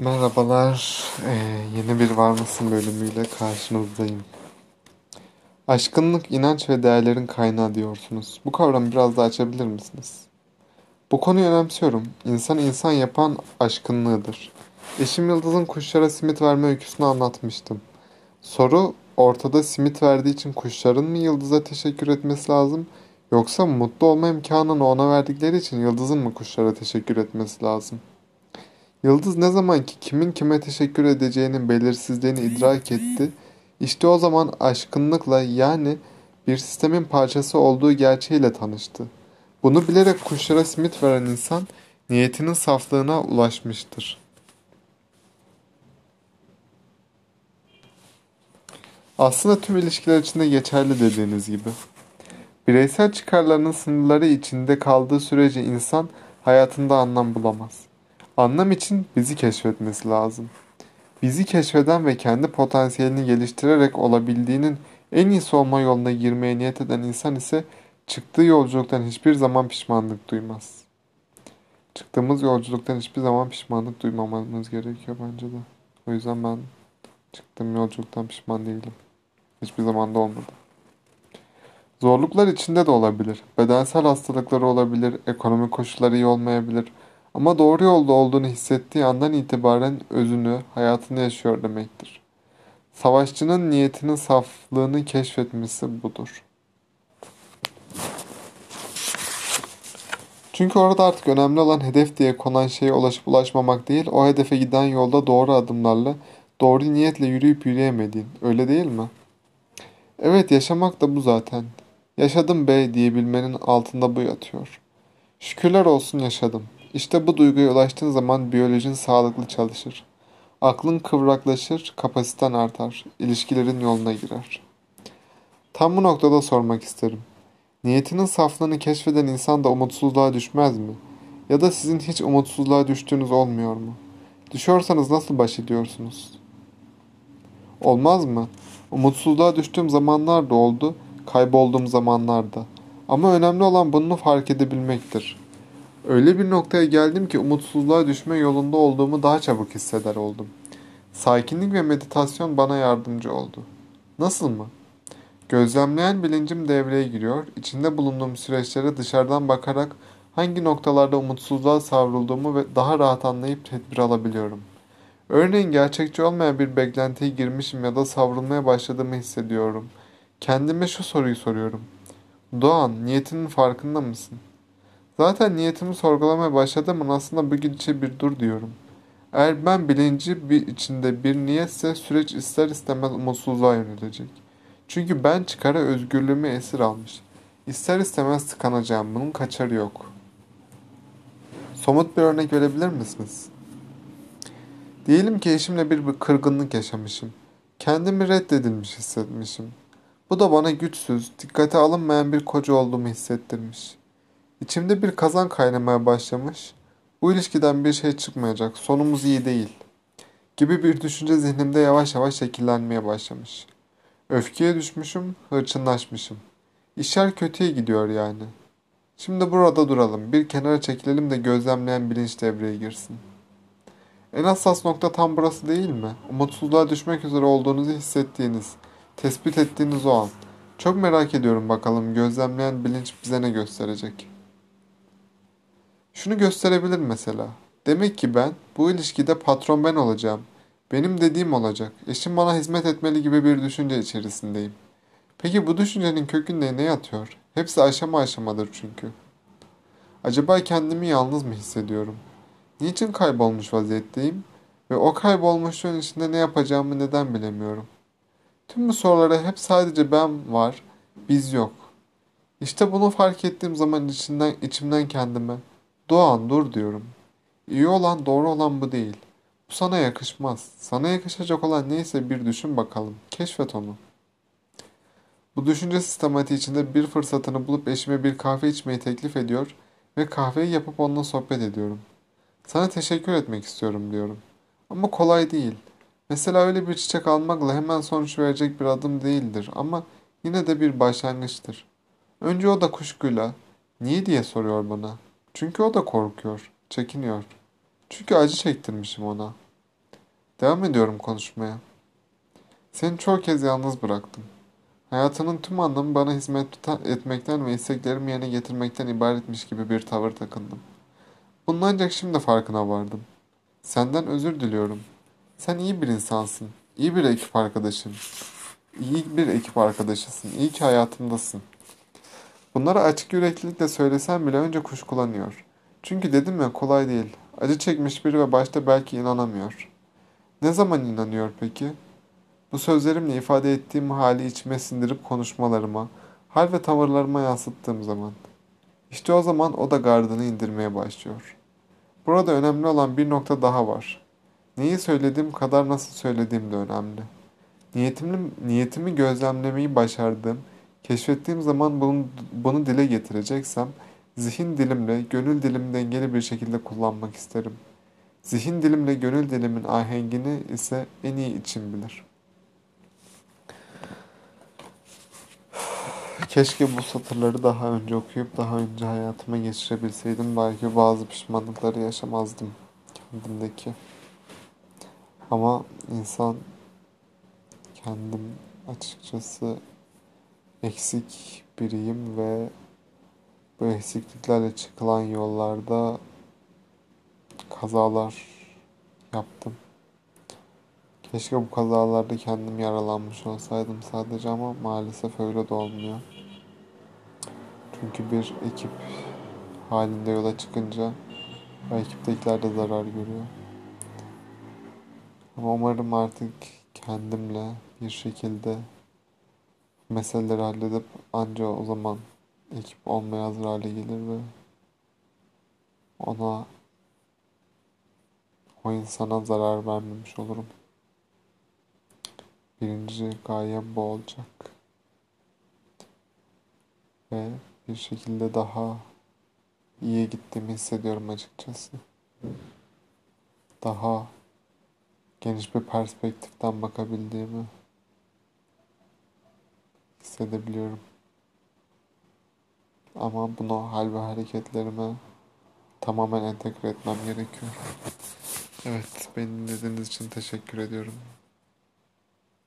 Merhabalar, ee, yeni bir Var mısın bölümüyle karşınızdayım. Aşkınlık, inanç ve değerlerin kaynağı diyorsunuz. Bu kavramı biraz daha açabilir misiniz? Bu konuyu önemsiyorum. İnsan insan yapan aşkınlığıdır. Eşim Yıldız'ın kuşlara simit verme öyküsünü anlatmıştım. Soru, ortada simit verdiği için kuşların mı Yıldız'a teşekkür etmesi lazım, yoksa mutlu olma imkanını ona verdikleri için Yıldız'ın mı kuşlara teşekkür etmesi lazım?'' Yıldız ne zaman ki kimin kime teşekkür edeceğinin belirsizliğini idrak etti, işte o zaman aşkınlıkla yani bir sistemin parçası olduğu gerçeğiyle tanıştı. Bunu bilerek kuşlara simit veren insan niyetinin saflığına ulaşmıştır. Aslında tüm ilişkiler içinde geçerli dediğiniz gibi. Bireysel çıkarlarının sınırları içinde kaldığı sürece insan hayatında anlam bulamaz. Anlam için bizi keşfetmesi lazım. Bizi keşfeden ve kendi potansiyelini geliştirerek olabildiğinin en iyisi olma yoluna girmeye niyet eden insan ise çıktığı yolculuktan hiçbir zaman pişmanlık duymaz. Çıktığımız yolculuktan hiçbir zaman pişmanlık duymamamız gerekiyor bence de. O yüzden ben çıktığım yolculuktan pişman değilim. Hiçbir zaman da olmadı. Zorluklar içinde de olabilir. Bedensel hastalıkları olabilir, ekonomik koşulları iyi olmayabilir, ama doğru yolda olduğunu hissettiği andan itibaren özünü, hayatını yaşıyor demektir. Savaşçının niyetinin saflığını keşfetmesi budur. Çünkü orada artık önemli olan hedef diye konan şeye ulaşıp ulaşmamak değil, o hedefe giden yolda doğru adımlarla, doğru niyetle yürüyüp yürüyemediğin. Öyle değil mi? Evet, yaşamak da bu zaten. Yaşadım be diyebilmenin altında bu yatıyor. Şükürler olsun yaşadım. İşte bu duyguya ulaştığın zaman biyolojin sağlıklı çalışır. Aklın kıvraklaşır, kapasiten artar, ilişkilerin yoluna girer. Tam bu noktada sormak isterim. Niyetinin saflığını keşfeden insan da umutsuzluğa düşmez mi? Ya da sizin hiç umutsuzluğa düştüğünüz olmuyor mu? Düşüyorsanız nasıl baş ediyorsunuz? Olmaz mı? Umutsuzluğa düştüğüm zamanlar da oldu, kaybolduğum zamanlarda. Ama önemli olan bunu fark edebilmektir. Öyle bir noktaya geldim ki umutsuzluğa düşme yolunda olduğumu daha çabuk hisseder oldum. Sakinlik ve meditasyon bana yardımcı oldu. Nasıl mı? Gözlemleyen bilincim devreye giriyor. İçinde bulunduğum süreçlere dışarıdan bakarak hangi noktalarda umutsuzluğa savrulduğumu ve daha rahat anlayıp tedbir alabiliyorum. Örneğin gerçekçi olmayan bir beklentiye girmişim ya da savrulmaya başladığımı hissediyorum. Kendime şu soruyu soruyorum. Doğan, niyetinin farkında mısın? Zaten niyetimi sorgulamaya başladığımın aslında bu gidişe bir dur diyorum. Eğer ben bilinci bir içinde bir niyetse süreç ister istemez umutsuzluğa yönelecek. Çünkü ben çıkara özgürlüğümü esir almış. İster istemez tıkanacağım. Bunun kaçarı yok. Somut bir örnek verebilir misiniz? Diyelim ki eşimle bir, bir kırgınlık yaşamışım. Kendimi reddedilmiş hissetmişim. Bu da bana güçsüz, dikkate alınmayan bir koca olduğumu hissettirmiş. İçimde bir kazan kaynamaya başlamış. Bu ilişkiden bir şey çıkmayacak, sonumuz iyi değil. Gibi bir düşünce zihnimde yavaş yavaş şekillenmeye başlamış. Öfkeye düşmüşüm, hırçınlaşmışım. İşler kötüye gidiyor yani. Şimdi burada duralım, bir kenara çekilelim de gözlemleyen bilinç devreye girsin. En hassas nokta tam burası değil mi? Umutsuzluğa düşmek üzere olduğunuzu hissettiğiniz, tespit ettiğiniz o an. Çok merak ediyorum bakalım gözlemleyen bilinç bize ne gösterecek.'' Şunu gösterebilir mesela. Demek ki ben bu ilişkide patron ben olacağım. Benim dediğim olacak. Eşim bana hizmet etmeli gibi bir düşünce içerisindeyim. Peki bu düşüncenin kökünde ne yatıyor? Hepsi aşama aşamadır çünkü. Acaba kendimi yalnız mı hissediyorum? Niçin kaybolmuş vaziyetteyim? Ve o kaybolmuşluğun içinde ne yapacağımı neden bilemiyorum? Tüm bu sorulara hep sadece ben var, biz yok. İşte bunu fark ettiğim zaman içinden, içimden kendime Doğan dur diyorum. İyi olan doğru olan bu değil. Bu sana yakışmaz. Sana yakışacak olan neyse bir düşün bakalım. Keşfet onu. Bu düşünce sistematiği içinde bir fırsatını bulup eşime bir kahve içmeyi teklif ediyor ve kahveyi yapıp onunla sohbet ediyorum. Sana teşekkür etmek istiyorum diyorum. Ama kolay değil. Mesela öyle bir çiçek almakla hemen sonuç verecek bir adım değildir ama yine de bir başlangıçtır. Önce o da kuşkuyla, niye diye soruyor bana. Çünkü o da korkuyor, çekiniyor. Çünkü acı çektirmişim ona. Devam ediyorum konuşmaya. Seni çoğu kez yalnız bıraktım. Hayatının tüm anlamı bana hizmet etmekten ve isteklerimi yerine getirmekten ibaretmiş gibi bir tavır takındım. Bunun ancak şimdi farkına vardım. Senden özür diliyorum. Sen iyi bir insansın. İyi bir ekip arkadaşım. İyi bir ekip arkadaşısın. İyi ki hayatımdasın. Bunları açık yüreklilikle söylesem bile önce kuşkulanıyor. Çünkü dedim ya kolay değil. Acı çekmiş biri ve başta belki inanamıyor. Ne zaman inanıyor peki? Bu sözlerimle ifade ettiğim hali içime sindirip konuşmalarıma, hal ve tavırlarıma yansıttığım zaman. İşte o zaman o da gardını indirmeye başlıyor. Burada önemli olan bir nokta daha var. Neyi söylediğim kadar nasıl söylediğim de önemli. Niyetimi, niyetimi gözlemlemeyi başardığım, keşfettiğim zaman bunu, bunu dile getireceksem, zihin dilimle, gönül dilimi dengeli bir şekilde kullanmak isterim. Zihin dilimle gönül dilimin ahengini ise en iyi için bilir. Keşke bu satırları daha önce okuyup daha önce hayatıma geçirebilseydim. Belki bazı pişmanlıkları yaşamazdım kendimdeki. Ama insan kendim açıkçası eksik biriyim ve bu eksikliklerle çıkılan yollarda kazalar yaptım. Keşke bu kazalarda kendim yaralanmış olsaydım sadece ama maalesef öyle de olmuyor. Çünkü bir ekip halinde yola çıkınca o ekiptekiler de zarar görüyor. Ama umarım artık kendimle bir şekilde meseleleri halledip anca o zaman ekip olmaya hazır hale gelir ve ona o insana zarar vermemiş olurum. Birinci gayem bu olacak. Ve bir şekilde daha iyiye gittiğimi hissediyorum açıkçası. Daha geniş bir perspektiften bakabildiğimi hissedebiliyorum. Ama bunu hal ve hareketlerime tamamen entegre etmem gerekiyor. Evet, beni dinlediğiniz için teşekkür ediyorum.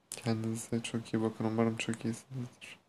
Kendinize çok iyi bakın. Umarım çok iyisinizdir.